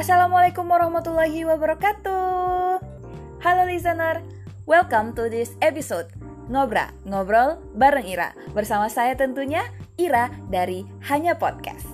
Assalamualaikum warahmatullahi wabarakatuh. Halo listener, welcome to this episode Ngobra, ngobrol bareng Ira. Bersama saya tentunya Ira dari Hanya Podcast.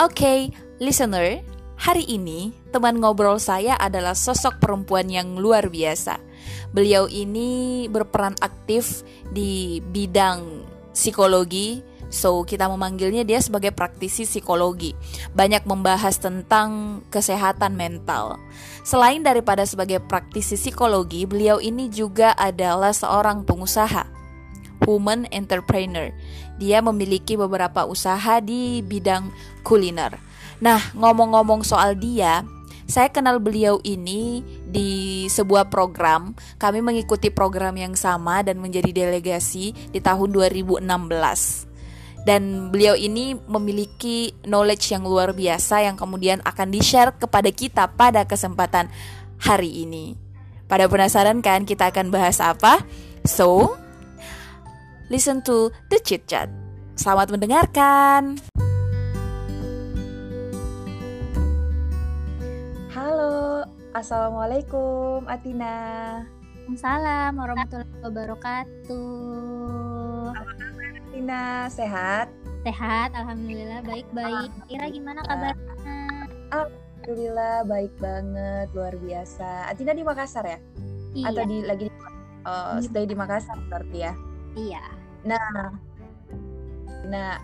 Oke, okay, listener, hari ini teman ngobrol saya adalah sosok perempuan yang luar biasa. Beliau ini berperan aktif di bidang psikologi, so kita memanggilnya dia sebagai praktisi psikologi. Banyak membahas tentang kesehatan mental. Selain daripada sebagai praktisi psikologi, beliau ini juga adalah seorang pengusaha woman entrepreneur. Dia memiliki beberapa usaha di bidang kuliner. Nah, ngomong-ngomong soal dia, saya kenal beliau ini di sebuah program. Kami mengikuti program yang sama dan menjadi delegasi di tahun 2016. Dan beliau ini memiliki knowledge yang luar biasa yang kemudian akan di-share kepada kita pada kesempatan hari ini. Pada penasaran kan kita akan bahas apa? So, listen to the chit chat. Selamat mendengarkan. Assalamualaikum Atina. Waalaikumsalam warahmatullahi wabarakatuh. Apa kabar Atina? Sehat? Sehat, alhamdulillah baik-baik. Ira gimana kabarnya? Alhamdulillah baik banget, luar biasa. Atina di Makassar ya? Iya. Atau di lagi di, uh, stay di Makassar berarti ya? Iya. Nah, nah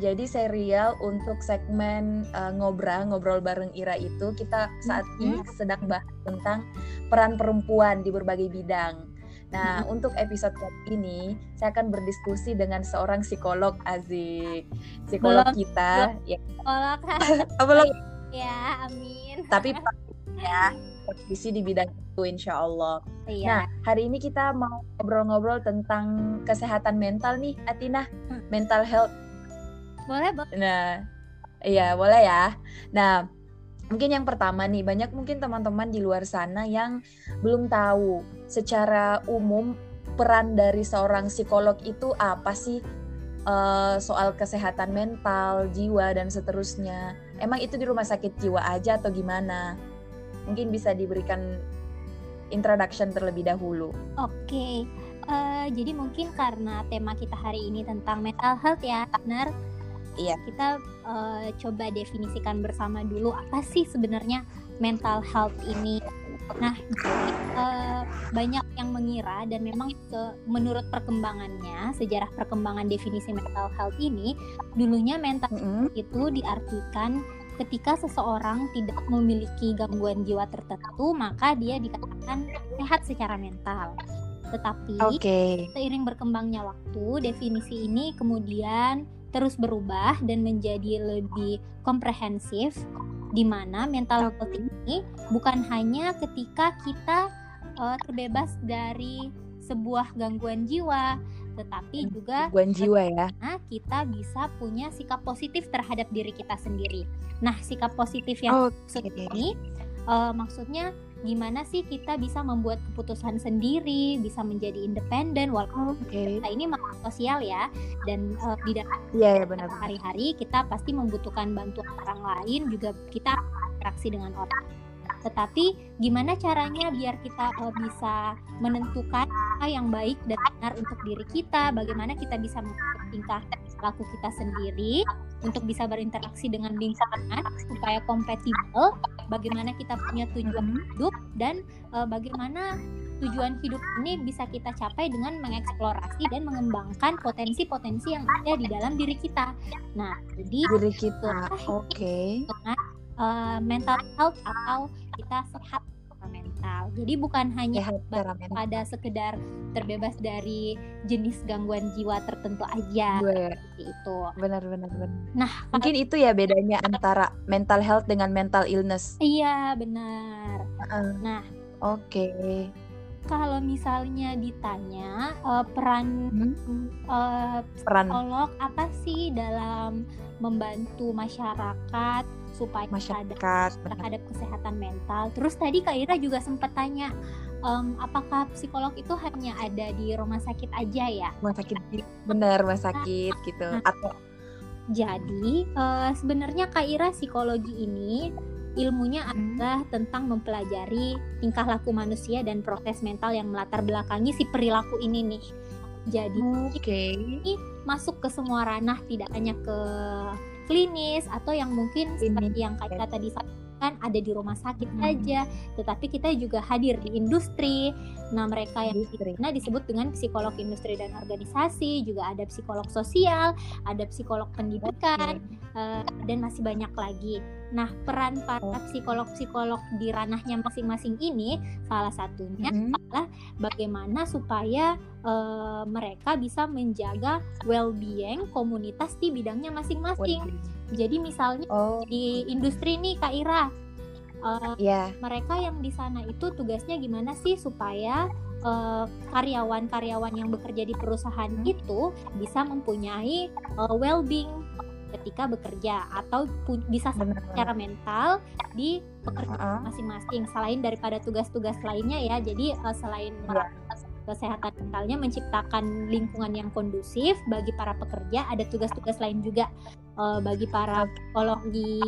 jadi serial untuk segmen uh, ngobrol ngobrol bareng Ira itu kita saat mm -hmm. ini sedang bahas tentang peran perempuan di berbagai bidang. Nah, mm -hmm. untuk episode kali ini saya akan berdiskusi dengan seorang psikolog Azik. Psikolog belum, kita belum. ya. Psikolog. Ya, amin. Tapi ya praktisi di bidang itu insya Allah. Iya. Nah, hari ini kita mau ngobrol-ngobrol tentang kesehatan mental nih, Atina. Hmm. Mental health boleh, boleh. Nah, iya boleh ya. Nah, mungkin yang pertama nih, banyak mungkin teman-teman di luar sana yang belum tahu secara umum peran dari seorang psikolog itu apa sih uh, soal kesehatan mental, jiwa dan seterusnya. Emang itu di rumah sakit jiwa aja atau gimana? Mungkin bisa diberikan introduction terlebih dahulu. Oke. Okay. Uh, eh, jadi mungkin karena tema kita hari ini tentang mental health ya, benar Iya. Kita uh, coba definisikan bersama dulu apa sih sebenarnya mental health ini. Nah, jadi, uh, banyak yang mengira dan memang ke, menurut perkembangannya, sejarah perkembangan definisi mental health ini, dulunya mental mm -hmm. itu diartikan ketika seseorang tidak memiliki gangguan jiwa tertentu, maka dia dikatakan sehat secara mental. Tetapi okay. seiring berkembangnya waktu, definisi ini kemudian terus berubah dan menjadi lebih komprehensif di mana mental health ini bukan hanya ketika kita uh, terbebas dari sebuah gangguan jiwa tetapi hmm, juga gangguan jiwa ya. Nah, kita bisa punya sikap positif terhadap diri kita sendiri. Nah, sikap positif yang okay. ini uh, maksudnya gimana sih kita bisa membuat keputusan sendiri, bisa menjadi independen walaupun okay. kita ini makhluk sosial ya dan uh, di dalam yeah, yeah, benar. hari-hari kita pasti membutuhkan bantuan orang lain juga kita interaksi dengan orang. Tetapi gimana caranya biar kita uh, bisa menentukan apa yang baik dan benar untuk diri kita, bagaimana kita bisa mengatur tingkah laku kita sendiri untuk bisa berinteraksi dengan lingkungan supaya kompatibel bagaimana kita punya tujuan mm-hmm. hidup dan uh, bagaimana tujuan hidup ini bisa kita capai dengan mengeksplorasi dan mengembangkan potensi-potensi yang ada di dalam diri kita. Nah, jadi diri kita, oke. Okay. Dengan uh, mental health atau kita sehat mental. Jadi bukan hanya pada sekedar terbebas dari jenis gangguan jiwa tertentu aja. Seperti itu. Benar benar benar. Nah, mungkin itu ya bedanya antara mental health dengan mental illness. Iya, benar. Uh, nah, oke. Okay. Kalau misalnya ditanya uh, peran hmm? uh, peran psikolog apa sih dalam membantu masyarakat supaya masyarakat terhadap kesehatan mental. Terus tadi Kak Ira juga sempat tanya um, apakah psikolog itu hanya ada di rumah sakit aja ya? Rumah sakit benar rumah sakit nah, gitu nah, atau jadi uh, sebenarnya Kak Ira psikologi ini ilmunya hmm. adalah tentang mempelajari tingkah laku manusia dan proses mental yang melatar belakangi si perilaku ini nih. Jadi okay. ini masuk ke semua ranah tidak hanya ke klinis atau yang mungkin seperti yang kita tadi kan ada di rumah sakit hmm. aja, tetapi kita juga hadir di industri. Nah, mereka yang nah disebut dengan psikolog industri dan organisasi, juga ada psikolog sosial, ada psikolog pendidikan, okay. uh, eh, dan masih banyak lagi. Nah, peran para psikolog-psikolog di ranahnya masing-masing ini salah satunya hmm. adalah bagaimana supaya uh, mereka bisa menjaga well-being komunitas di bidangnya masing-masing. Jadi misalnya oh. di industri nih Kak Ira, uh, eh, yeah. mereka yang di sana itu tugasnya gimana sih supaya karyawan karyawan-karyawan yang bekerja di perusahaan hmm. itu bisa mempunyai uh, well-being ketika bekerja atau bisa secara mental di pekerjaan masing-masing selain daripada tugas-tugas lainnya ya. Jadi uh, selain yeah kesehatan mentalnya menciptakan lingkungan yang kondusif bagi para pekerja ada tugas-tugas lain juga uh, bagi para psikolog di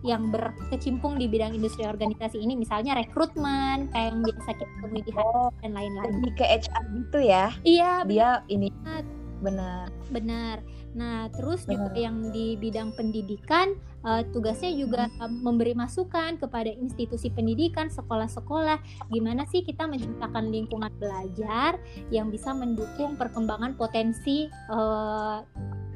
yang berkecimpung di bidang industri organisasi ini. Misalnya rekrutmen kayak yang biasa kita temui di oh, dan lain-lain. lebih ke HR gitu ya? Iya dia ini benar. Benar Nah, terus juga yang di bidang pendidikan uh, tugasnya juga uh, memberi masukan kepada institusi pendidikan, sekolah-sekolah, gimana sih kita menciptakan lingkungan belajar yang bisa mendukung perkembangan potensi uh,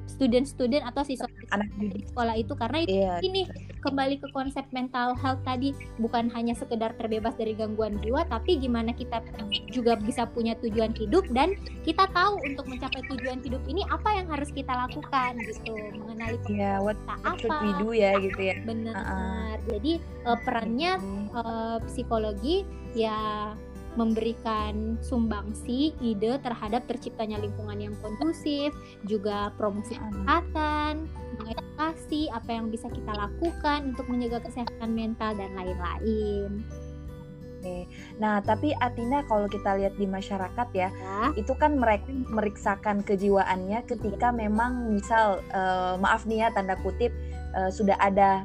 student-student atau siswa anak di sekolah itu karena itu yeah. ini kembali ke konsep mental health tadi bukan hanya sekedar terbebas dari gangguan jiwa tapi gimana kita juga bisa punya tujuan hidup dan kita tahu untuk mencapai tujuan hidup ini apa yang harus kita lakukan gitu. Mengenali yeah, what, what apa we do ya gitu ya. Benar uh -uh. jadi uh, perannya uh, psikologi ya memberikan sumbangsi ide terhadap terciptanya lingkungan yang kondusif, juga promosi kesehatan, mengedukasi apa yang bisa kita lakukan untuk menjaga kesehatan mental dan lain-lain. Oke. Nah, tapi Atina kalau kita lihat di masyarakat ya, ya. itu kan mereka meriksakan kejiwaannya ketika memang misal uh, maaf nih ya tanda kutip uh, sudah ada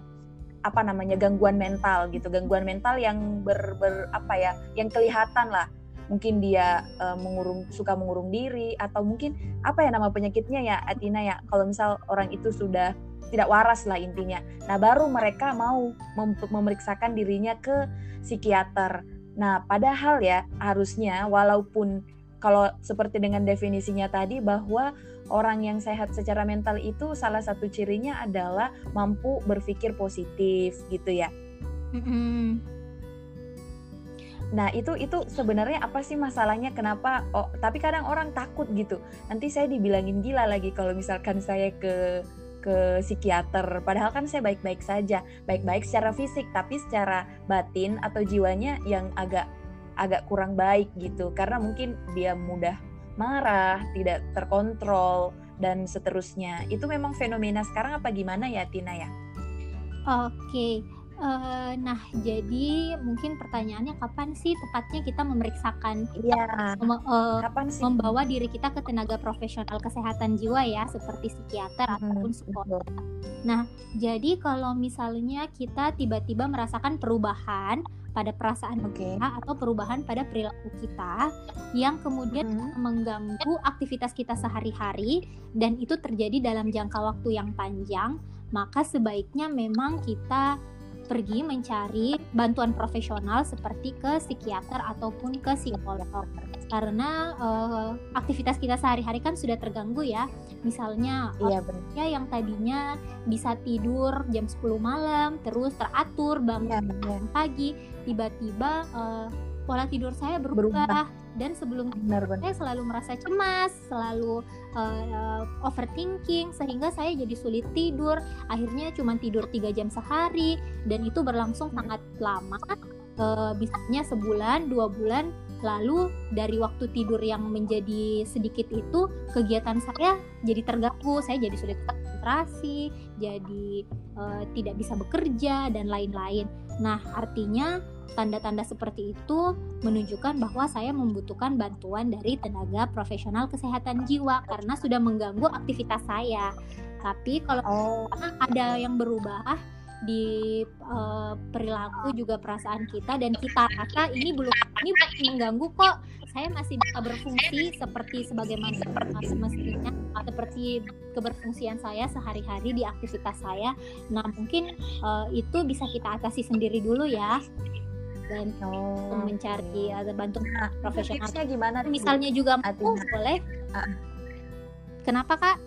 apa namanya gangguan mental gitu gangguan mental yang ber, ber apa ya yang kelihatan lah mungkin dia uh, mengurung suka mengurung diri atau mungkin apa ya nama penyakitnya ya Atina ya kalau misal orang itu sudah tidak waras lah intinya. Nah baru mereka mau mem memeriksakan dirinya ke psikiater. Nah padahal ya harusnya walaupun kalau seperti dengan definisinya tadi bahwa orang yang sehat secara mental itu salah satu cirinya adalah mampu berpikir positif gitu ya. Nah itu itu sebenarnya apa sih masalahnya kenapa? Oh tapi kadang orang takut gitu. Nanti saya dibilangin gila lagi kalau misalkan saya ke ke psikiater. Padahal kan saya baik-baik saja, baik-baik secara fisik, tapi secara batin atau jiwanya yang agak agak kurang baik gitu karena mungkin dia mudah marah, tidak terkontrol dan seterusnya. Itu memang fenomena sekarang apa gimana ya Tina ya? Oke. Uh, nah, jadi mungkin pertanyaannya kapan sih tepatnya kita memeriksakan ya, mem uh, kapan sih? membawa diri kita ke tenaga profesional kesehatan jiwa ya, seperti psikiater hmm, ataupun psikolog. Nah, jadi kalau misalnya kita tiba-tiba merasakan perubahan pada perasaan okay. kita atau perubahan pada perilaku kita yang kemudian mm-hmm. mengganggu aktivitas kita sehari-hari dan itu terjadi dalam jangka waktu yang panjang, maka sebaiknya memang kita pergi mencari bantuan profesional seperti ke psikiater ataupun ke psikolog. Karena uh, aktivitas kita sehari-hari kan sudah terganggu ya. Misalnya iya, ya yang tadinya bisa tidur jam 10 malam terus teratur bangun ya, pagi tiba-tiba uh, pola tidur saya berubah, berubah. Dan sebelum benar, benar. saya selalu merasa cemas, selalu uh, overthinking sehingga saya jadi sulit tidur. Akhirnya cuma tidur tiga jam sehari dan itu berlangsung sangat lama. Uh, bisanya sebulan, dua bulan Lalu dari waktu tidur yang menjadi sedikit itu kegiatan saya jadi terganggu, saya jadi sulit konsentrasi, jadi uh, tidak bisa bekerja dan lain-lain. Nah, artinya tanda-tanda seperti itu menunjukkan bahwa saya membutuhkan bantuan dari tenaga profesional kesehatan jiwa karena sudah mengganggu aktivitas saya. Tapi kalau oh. ada yang berubah di uh, perilaku juga perasaan kita dan kita rasa ini belum ini mengganggu kok saya masih bisa berfungsi seperti sebagaimana semestinya seperti keberfungsian saya sehari-hari di aktivitas saya nah mungkin uh, itu bisa kita atasi sendiri dulu ya dan oh, mencari okay. bantuan nah, profesional. gimana misalnya juga oh, boleh. Uh. kenapa kak?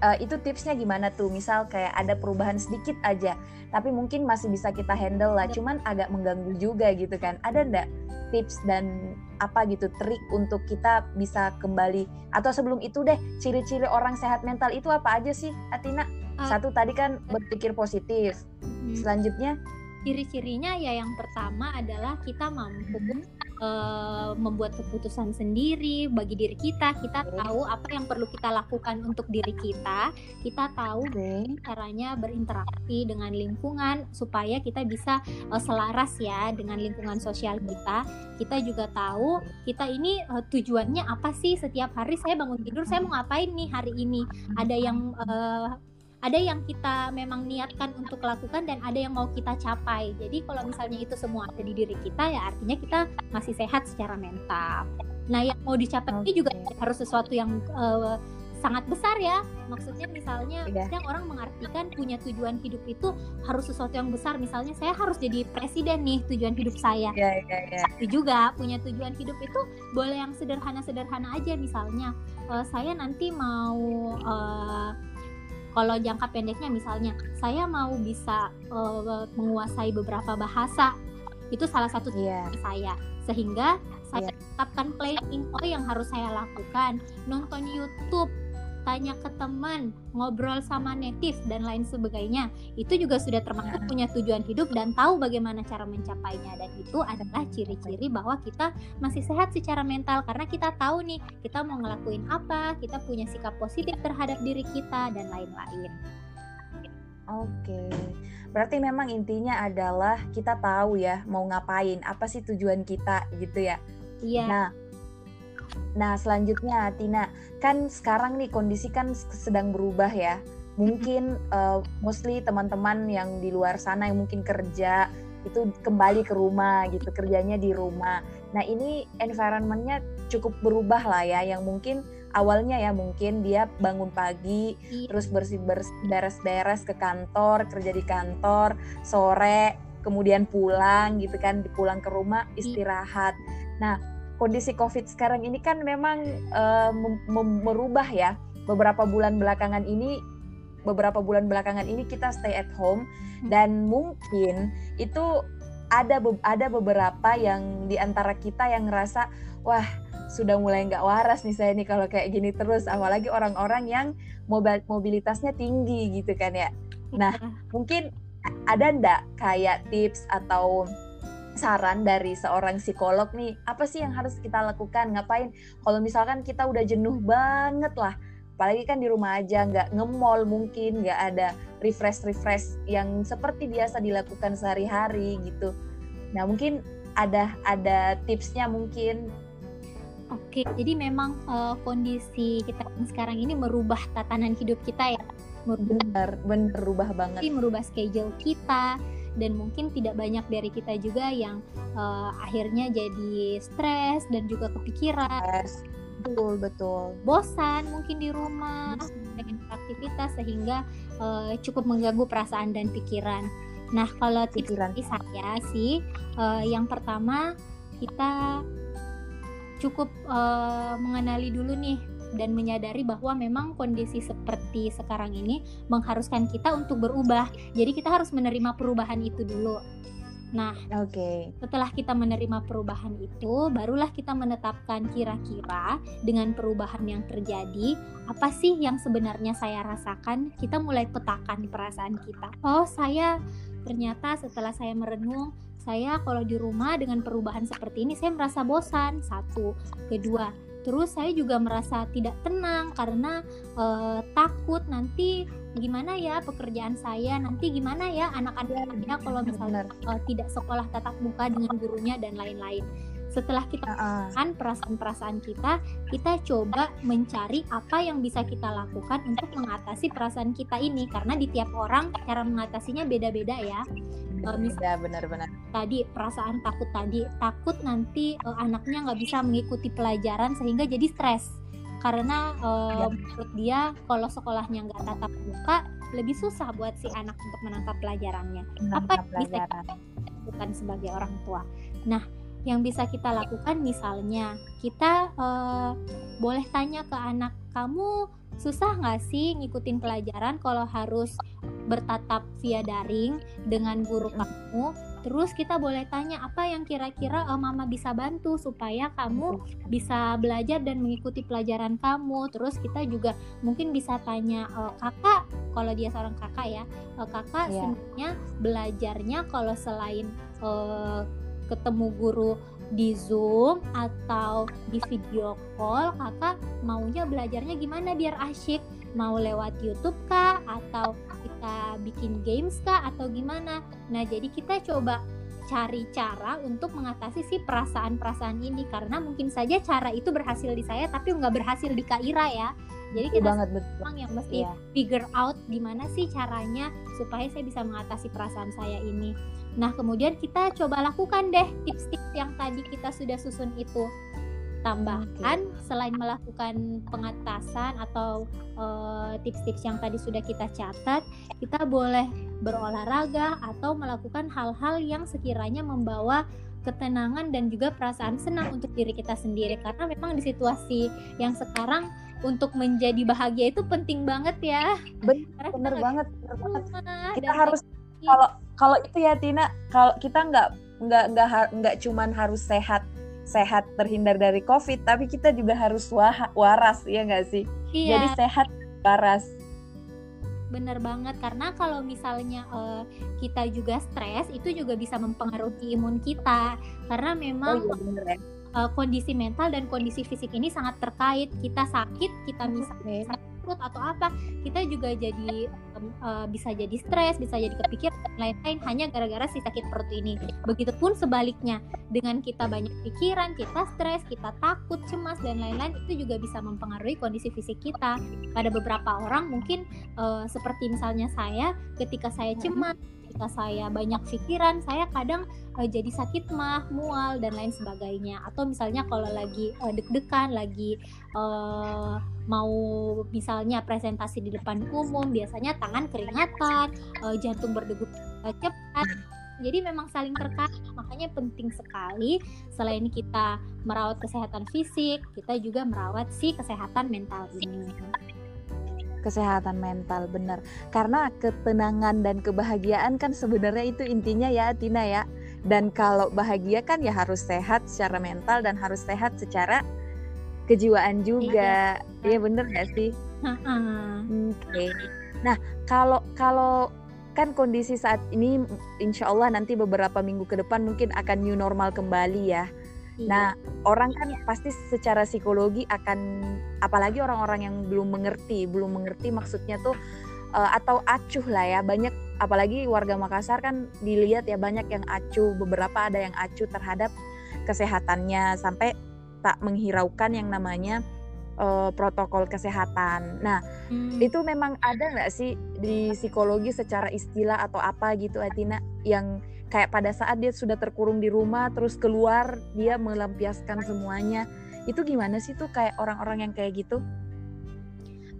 Uh, itu tipsnya gimana tuh? Misal kayak ada perubahan sedikit aja tapi mungkin masih bisa kita handle lah. Cuman agak mengganggu juga gitu kan. Ada ndak tips dan apa gitu trik untuk kita bisa kembali? Atau sebelum itu deh ciri-ciri orang sehat mental itu apa aja sih Atina? Uh, satu tadi kan berpikir positif. Hmm. selanjutnya ciri-cirinya ya yang pertama adalah kita mampu uh, membuat keputusan sendiri bagi diri kita. Kita tahu apa yang perlu kita lakukan untuk diri kita. Kita tahu okay. caranya berinteraksi dengan lingkungan supaya kita bisa uh, selaras ya dengan lingkungan sosial kita. Kita juga tahu kita ini uh, tujuannya apa sih? Setiap hari saya bangun tidur saya mau ngapain nih hari ini? Ada yang uh, ada yang kita memang niatkan untuk lakukan dan ada yang mau kita capai. Jadi kalau misalnya itu semua ada di diri kita ya artinya kita masih sehat secara mental. Nah, yang mau dicapai okay. ini juga harus sesuatu yang uh, sangat besar ya. Maksudnya misalnya yang orang mengartikan punya tujuan hidup itu harus sesuatu yang besar. Misalnya saya harus jadi presiden nih tujuan hidup saya. Yeah, yeah, yeah. Tapi juga punya tujuan hidup itu boleh yang sederhana-sederhana aja. Misalnya uh, saya nanti mau uh, kalau jangka pendeknya misalnya saya mau bisa uh, menguasai beberapa bahasa itu salah satu yeah. saya sehingga saya yeah. tetapkan planning oh yang harus saya lakukan nonton YouTube tanya ke teman, ngobrol sama native dan lain sebagainya. Itu juga sudah termasuk punya tujuan hidup dan tahu bagaimana cara mencapainya dan itu adalah ciri-ciri bahwa kita masih sehat secara mental karena kita tahu nih kita mau ngelakuin apa, kita punya sikap positif terhadap diri kita dan lain-lain. Oke. Berarti memang intinya adalah kita tahu ya mau ngapain, apa sih tujuan kita gitu ya. Iya. Nah, Nah, selanjutnya Tina, kan sekarang nih kondisi kan sedang berubah ya. Mungkin uh, mostly teman-teman yang di luar sana yang mungkin kerja itu kembali ke rumah gitu, kerjanya di rumah. Nah, ini environmentnya cukup berubah lah ya, yang mungkin awalnya ya mungkin dia bangun pagi, iya. terus bersih bersih beres-beres ke kantor, kerja di kantor, sore kemudian pulang gitu kan, pulang ke rumah iya. istirahat. Nah, kondisi COVID sekarang ini kan memang uh, merubah ya. Beberapa bulan belakangan ini beberapa bulan belakangan ini kita stay at home hmm. dan mungkin itu ada be ada beberapa yang di antara kita yang ngerasa wah sudah mulai nggak waras nih saya nih kalau kayak gini terus apalagi orang-orang yang mobil mobilitasnya tinggi gitu kan ya nah iya. mungkin ada ndak kayak tips atau saran dari seorang psikolog nih apa sih yang harus kita lakukan ngapain kalau misalkan kita udah jenuh banget lah apalagi kan di rumah aja nggak ngemol mungkin nggak ada refresh refresh yang seperti biasa dilakukan sehari-hari gitu nah mungkin ada ada tipsnya mungkin Oke, jadi memang uh, kondisi kita sekarang ini merubah tatanan hidup kita ya. Merubah, bener, bener, berubah banget. Merubah schedule kita, dan mungkin tidak banyak dari kita juga yang uh, akhirnya jadi stres dan juga kepikiran. Betul betul. Bosan mungkin di rumah dengan aktivitas sehingga uh, cukup mengganggu perasaan dan pikiran. Nah kalau tips dari saya sih uh, yang pertama kita cukup uh, mengenali dulu nih dan menyadari bahwa memang kondisi seperti sekarang ini mengharuskan kita untuk berubah. Jadi kita harus menerima perubahan itu dulu. Nah, oke. Okay. Setelah kita menerima perubahan itu, barulah kita menetapkan kira-kira dengan perubahan yang terjadi, apa sih yang sebenarnya saya rasakan? Kita mulai petakan perasaan kita. Oh, saya ternyata setelah saya merenung, saya kalau di rumah dengan perubahan seperti ini saya merasa bosan. Satu, kedua, terus saya juga merasa tidak tenang karena uh, takut nanti gimana ya pekerjaan saya nanti gimana ya anak-anaknya kalau misalnya uh, tidak sekolah tatap muka dengan gurunya dan lain-lain. Setelah kita kan perasaan-perasaan kita kita coba mencari apa yang bisa kita lakukan untuk mengatasi perasaan kita ini. Karena di tiap orang cara mengatasinya beda-beda ya. Uh, misalnya benar-benar tadi perasaan takut tadi. Takut nanti uh, anaknya nggak bisa mengikuti pelajaran sehingga jadi stres. Karena uh, menurut dia kalau sekolahnya nggak tatap muka lebih susah buat si anak untuk menangkap pelajarannya. Menangkap apa yang bisa kita lakukan sebagai orang tua? Nah yang bisa kita lakukan misalnya kita uh, boleh tanya ke anak kamu susah nggak sih ngikutin pelajaran kalau harus bertatap via daring dengan guru kamu terus kita boleh tanya apa yang kira-kira uh, mama bisa bantu supaya kamu bisa belajar dan mengikuti pelajaran kamu? Terus kita juga mungkin bisa tanya uh, kakak kalau dia seorang kakak ya uh, kakak yeah. sebenarnya belajarnya kalau selain uh, ketemu guru di Zoom atau di video call kakak maunya belajarnya gimana biar asyik? Mau lewat YouTube kah? Atau kita bikin games kah atau gimana? Nah jadi kita coba cari cara untuk mengatasi si perasaan-perasaan ini. Karena mungkin saja cara itu berhasil di saya tapi nggak berhasil di Kaira ya. Jadi kita banget betul. yang mesti yeah. figure out gimana sih caranya supaya saya bisa mengatasi perasaan saya ini. Nah kemudian kita coba lakukan deh tips-tips yang tadi kita sudah susun itu tambahkan okay. selain melakukan pengatasan atau uh, tips-tips yang tadi sudah kita catat kita boleh berolahraga atau melakukan hal-hal yang sekiranya membawa ketenangan dan juga perasaan senang untuk diri kita sendiri karena memang di situasi yang sekarang untuk menjadi bahagia itu penting banget ya. Bener, bener banget, bener banget. Kita harus kalau kalau itu ya Tina, kalau kita nggak nggak nggak nggak cuman harus sehat sehat terhindar dari COVID, tapi kita juga harus waras ya nggak sih? Iya. Jadi sehat waras. Bener banget karena kalau misalnya uh, kita juga stres itu juga bisa mempengaruhi imun kita karena memang oh, iya, bener, ya uh, kondisi mental dan kondisi fisik ini sangat terkait. Kita sakit, kita misalnya sakit perut atau apa, kita juga jadi um, uh, bisa jadi stres, bisa jadi kepikiran dan lain-lain hanya gara-gara si sakit perut ini. Begitupun sebaliknya, dengan kita banyak pikiran, kita stres, kita takut, cemas dan lain-lain itu juga bisa mempengaruhi kondisi fisik kita. Pada beberapa orang mungkin uh, seperti misalnya saya, ketika saya cemas ketika saya banyak pikiran saya kadang uh, jadi sakit mah mual dan lain sebagainya. Atau misalnya kalau lagi uh, deg-degan lagi uh, mau misalnya presentasi di depan umum biasanya tangan keringatan uh, jantung berdegup uh, cepat. Jadi memang saling terkait makanya penting sekali selain kita merawat kesehatan fisik kita juga merawat si kesehatan mental ini kesehatan mental benar karena ketenangan dan kebahagiaan kan sebenarnya itu intinya ya Tina ya. Dan kalau bahagia kan ya harus sehat secara mental dan harus sehat secara kejiwaan juga. Iya, iya bener gak sih? Oke. Okay. nah kalau kalau kan kondisi saat ini insya Allah nanti beberapa minggu ke depan mungkin akan new normal kembali ya. Nah, orang kan pasti secara psikologi akan apalagi orang-orang yang belum mengerti, belum mengerti maksudnya tuh uh, atau acuh lah ya. Banyak apalagi warga Makassar kan dilihat ya banyak yang acuh, beberapa ada yang acuh terhadap kesehatannya sampai tak menghiraukan yang namanya uh, protokol kesehatan. Nah, hmm. itu memang ada nggak sih di psikologi secara istilah atau apa gitu, Atina, yang kayak pada saat dia sudah terkurung di rumah terus keluar dia melampiaskan semuanya. Itu gimana sih tuh kayak orang-orang yang kayak gitu?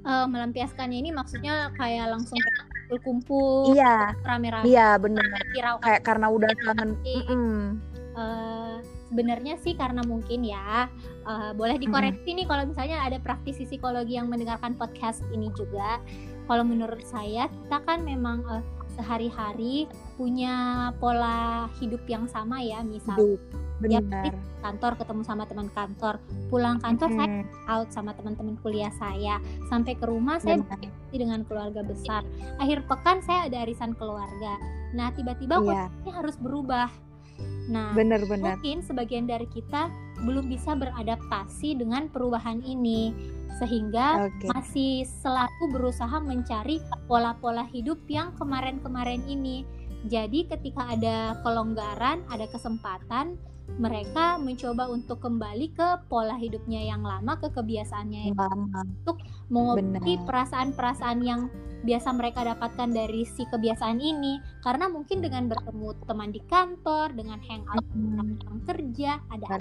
Uh, melampiaskannya ini maksudnya kayak langsung kumpul-kumpul iya. rame-rame. Iya benar kayak karena udah kangen uh, sebenarnya sih karena mungkin ya uh, boleh dikoreksi hmm. nih kalau misalnya ada praktisi psikologi yang mendengarkan podcast ini juga kalau menurut saya kita kan memang uh, sehari-hari punya pola hidup yang sama ya misal ya kantor ketemu sama teman kantor pulang kantor hmm. saya out sama teman-teman kuliah saya sampai ke rumah saya dengan keluarga besar akhir pekan saya ada arisan keluarga nah tiba-tiba yeah. harus berubah nah bener, bener. mungkin sebagian dari kita belum bisa beradaptasi dengan perubahan ini sehingga okay. masih selalu berusaha mencari pola-pola hidup yang kemarin-kemarin ini. Jadi ketika ada kelonggaran, ada kesempatan, mereka mencoba untuk kembali ke pola hidupnya yang lama, ke kebiasaannya yang lama, untuk mengobati perasaan-perasaan yang biasa mereka dapatkan dari si kebiasaan ini. Karena mungkin dengan bertemu teman di kantor, dengan hangout hmm. dengan kerja, ada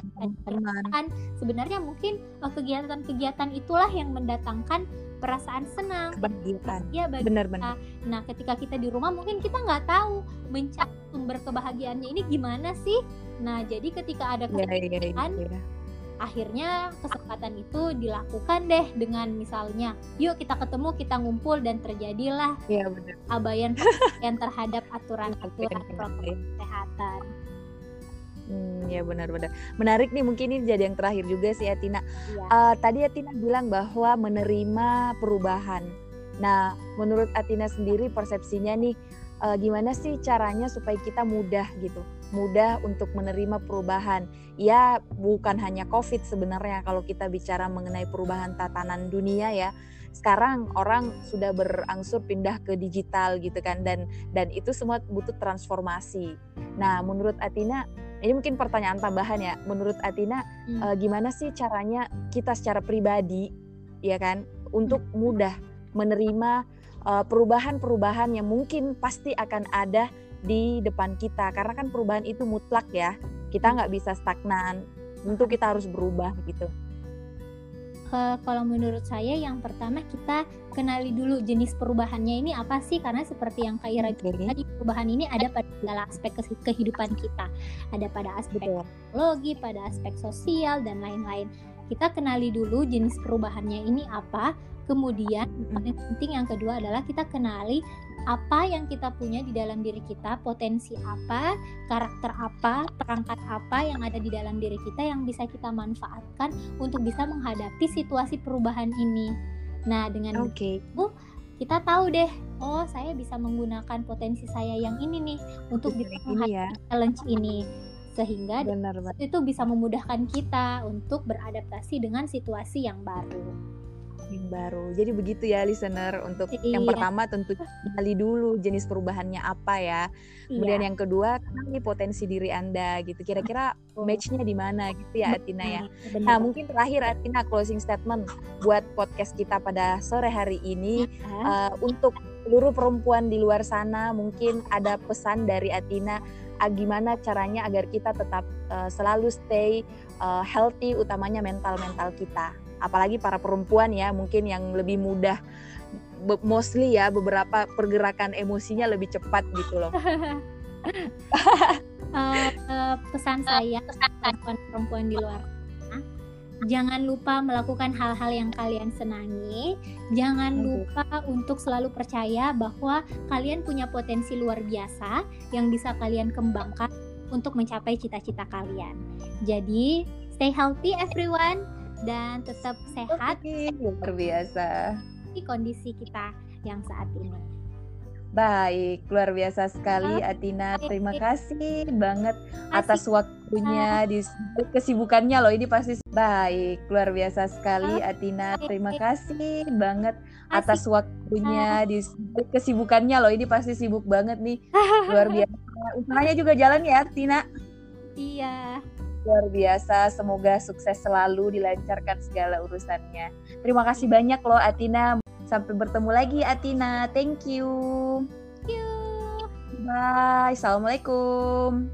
teman, sebenarnya mungkin eh, kegiatan-kegiatan itulah yang mendatangkan perasaan senang kebahagiaan. ya bagi benar-benar nah ketika kita di rumah mungkin kita nggak tahu mencari sumber kebahagiaannya ini gimana sih nah jadi ketika ada iya, iya, iya, kesempatan ya, ya, ya, akhirnya kesempatan itu dilakukan deh dengan misalnya yuk kita ketemu kita ngumpul dan terjadilah benar. abayan yang terhadap aturan-aturan protokol kesehatan Hmm, ya benar-benar menarik nih mungkin ini jadi yang terakhir juga sih Atina. Ya. Uh, tadi Atina bilang bahwa menerima perubahan. Nah, menurut Atina sendiri persepsinya nih uh, gimana sih caranya supaya kita mudah gitu, mudah untuk menerima perubahan. Ya bukan hanya COVID sebenarnya kalau kita bicara mengenai perubahan tatanan dunia ya. Sekarang orang sudah berangsur pindah ke digital gitu kan dan dan itu semua butuh transformasi. Nah, menurut Atina ini mungkin pertanyaan tambahan ya menurut Atina hmm. uh, gimana sih caranya kita secara pribadi ya kan untuk mudah menerima eh, perubahan-perubahan yang mungkin pasti akan ada di depan kita. Karena kan perubahan itu mutlak ya. Kita nggak bisa stagnan. Tentu kita harus berubah gitu. Uh, kalau menurut saya yang pertama kita kenali dulu jenis perubahannya ini apa sih? Karena seperti yang Kak Ira okay. tadi perubahan ini ada pada segala aspek kehidupan kita. Ada pada aspek teknologi pada aspek sosial dan lain-lain. Kita kenali dulu jenis perubahannya ini apa kemudian paling penting yang kedua adalah kita kenali apa yang kita punya di dalam diri kita, potensi apa, karakter apa, perangkat apa yang ada di dalam diri kita yang bisa kita manfaatkan untuk bisa menghadapi situasi perubahan ini. Nah, dengan okay. itu kita tahu deh, oh saya bisa menggunakan potensi saya yang ini nih untuk bisa menghadapi ya. challenge ini sehingga Benar, itu bisa memudahkan kita untuk beradaptasi dengan situasi yang baru yang baru. Jadi begitu ya listener untuk iya. yang pertama tentu kenali dulu jenis perubahannya apa ya. Kemudian iya. yang kedua kenali potensi diri Anda gitu. Kira-kira matchnya di mana gitu ya Atina ya. Nah, mungkin terakhir Atina closing statement buat podcast kita pada sore hari ini uh, untuk seluruh perempuan di luar sana mungkin ada pesan dari Atina uh, gimana caranya agar kita tetap uh, selalu stay uh, healthy utamanya mental-mental kita apalagi para perempuan ya mungkin yang lebih mudah mostly ya beberapa pergerakan emosinya lebih cepat gitu loh. uh, uh, pesan saya perempuan-perempuan di luar jangan lupa melakukan hal-hal yang kalian senangi. Jangan lupa untuk selalu percaya bahwa kalian punya potensi luar biasa yang bisa kalian kembangkan untuk mencapai cita-cita kalian. Jadi, stay healthy everyone dan tetap sehat. Luar biasa. Di kondisi kita yang saat ini. Baik, luar biasa sekali Atina. Terima kasih banget atas waktunya di kesibukannya loh. Ini pasti baik, luar biasa sekali Atina. Terima kasih banget atas waktunya di kesibukannya loh. Ini pasti sibuk banget nih. Luar biasa. Usahanya juga jalan ya, Atina. Iya luar biasa. Semoga sukses selalu, dilancarkan segala urusannya. Terima kasih banyak loh Atina. Sampai bertemu lagi Atina. Thank you. Thank you. Bye. Assalamualaikum.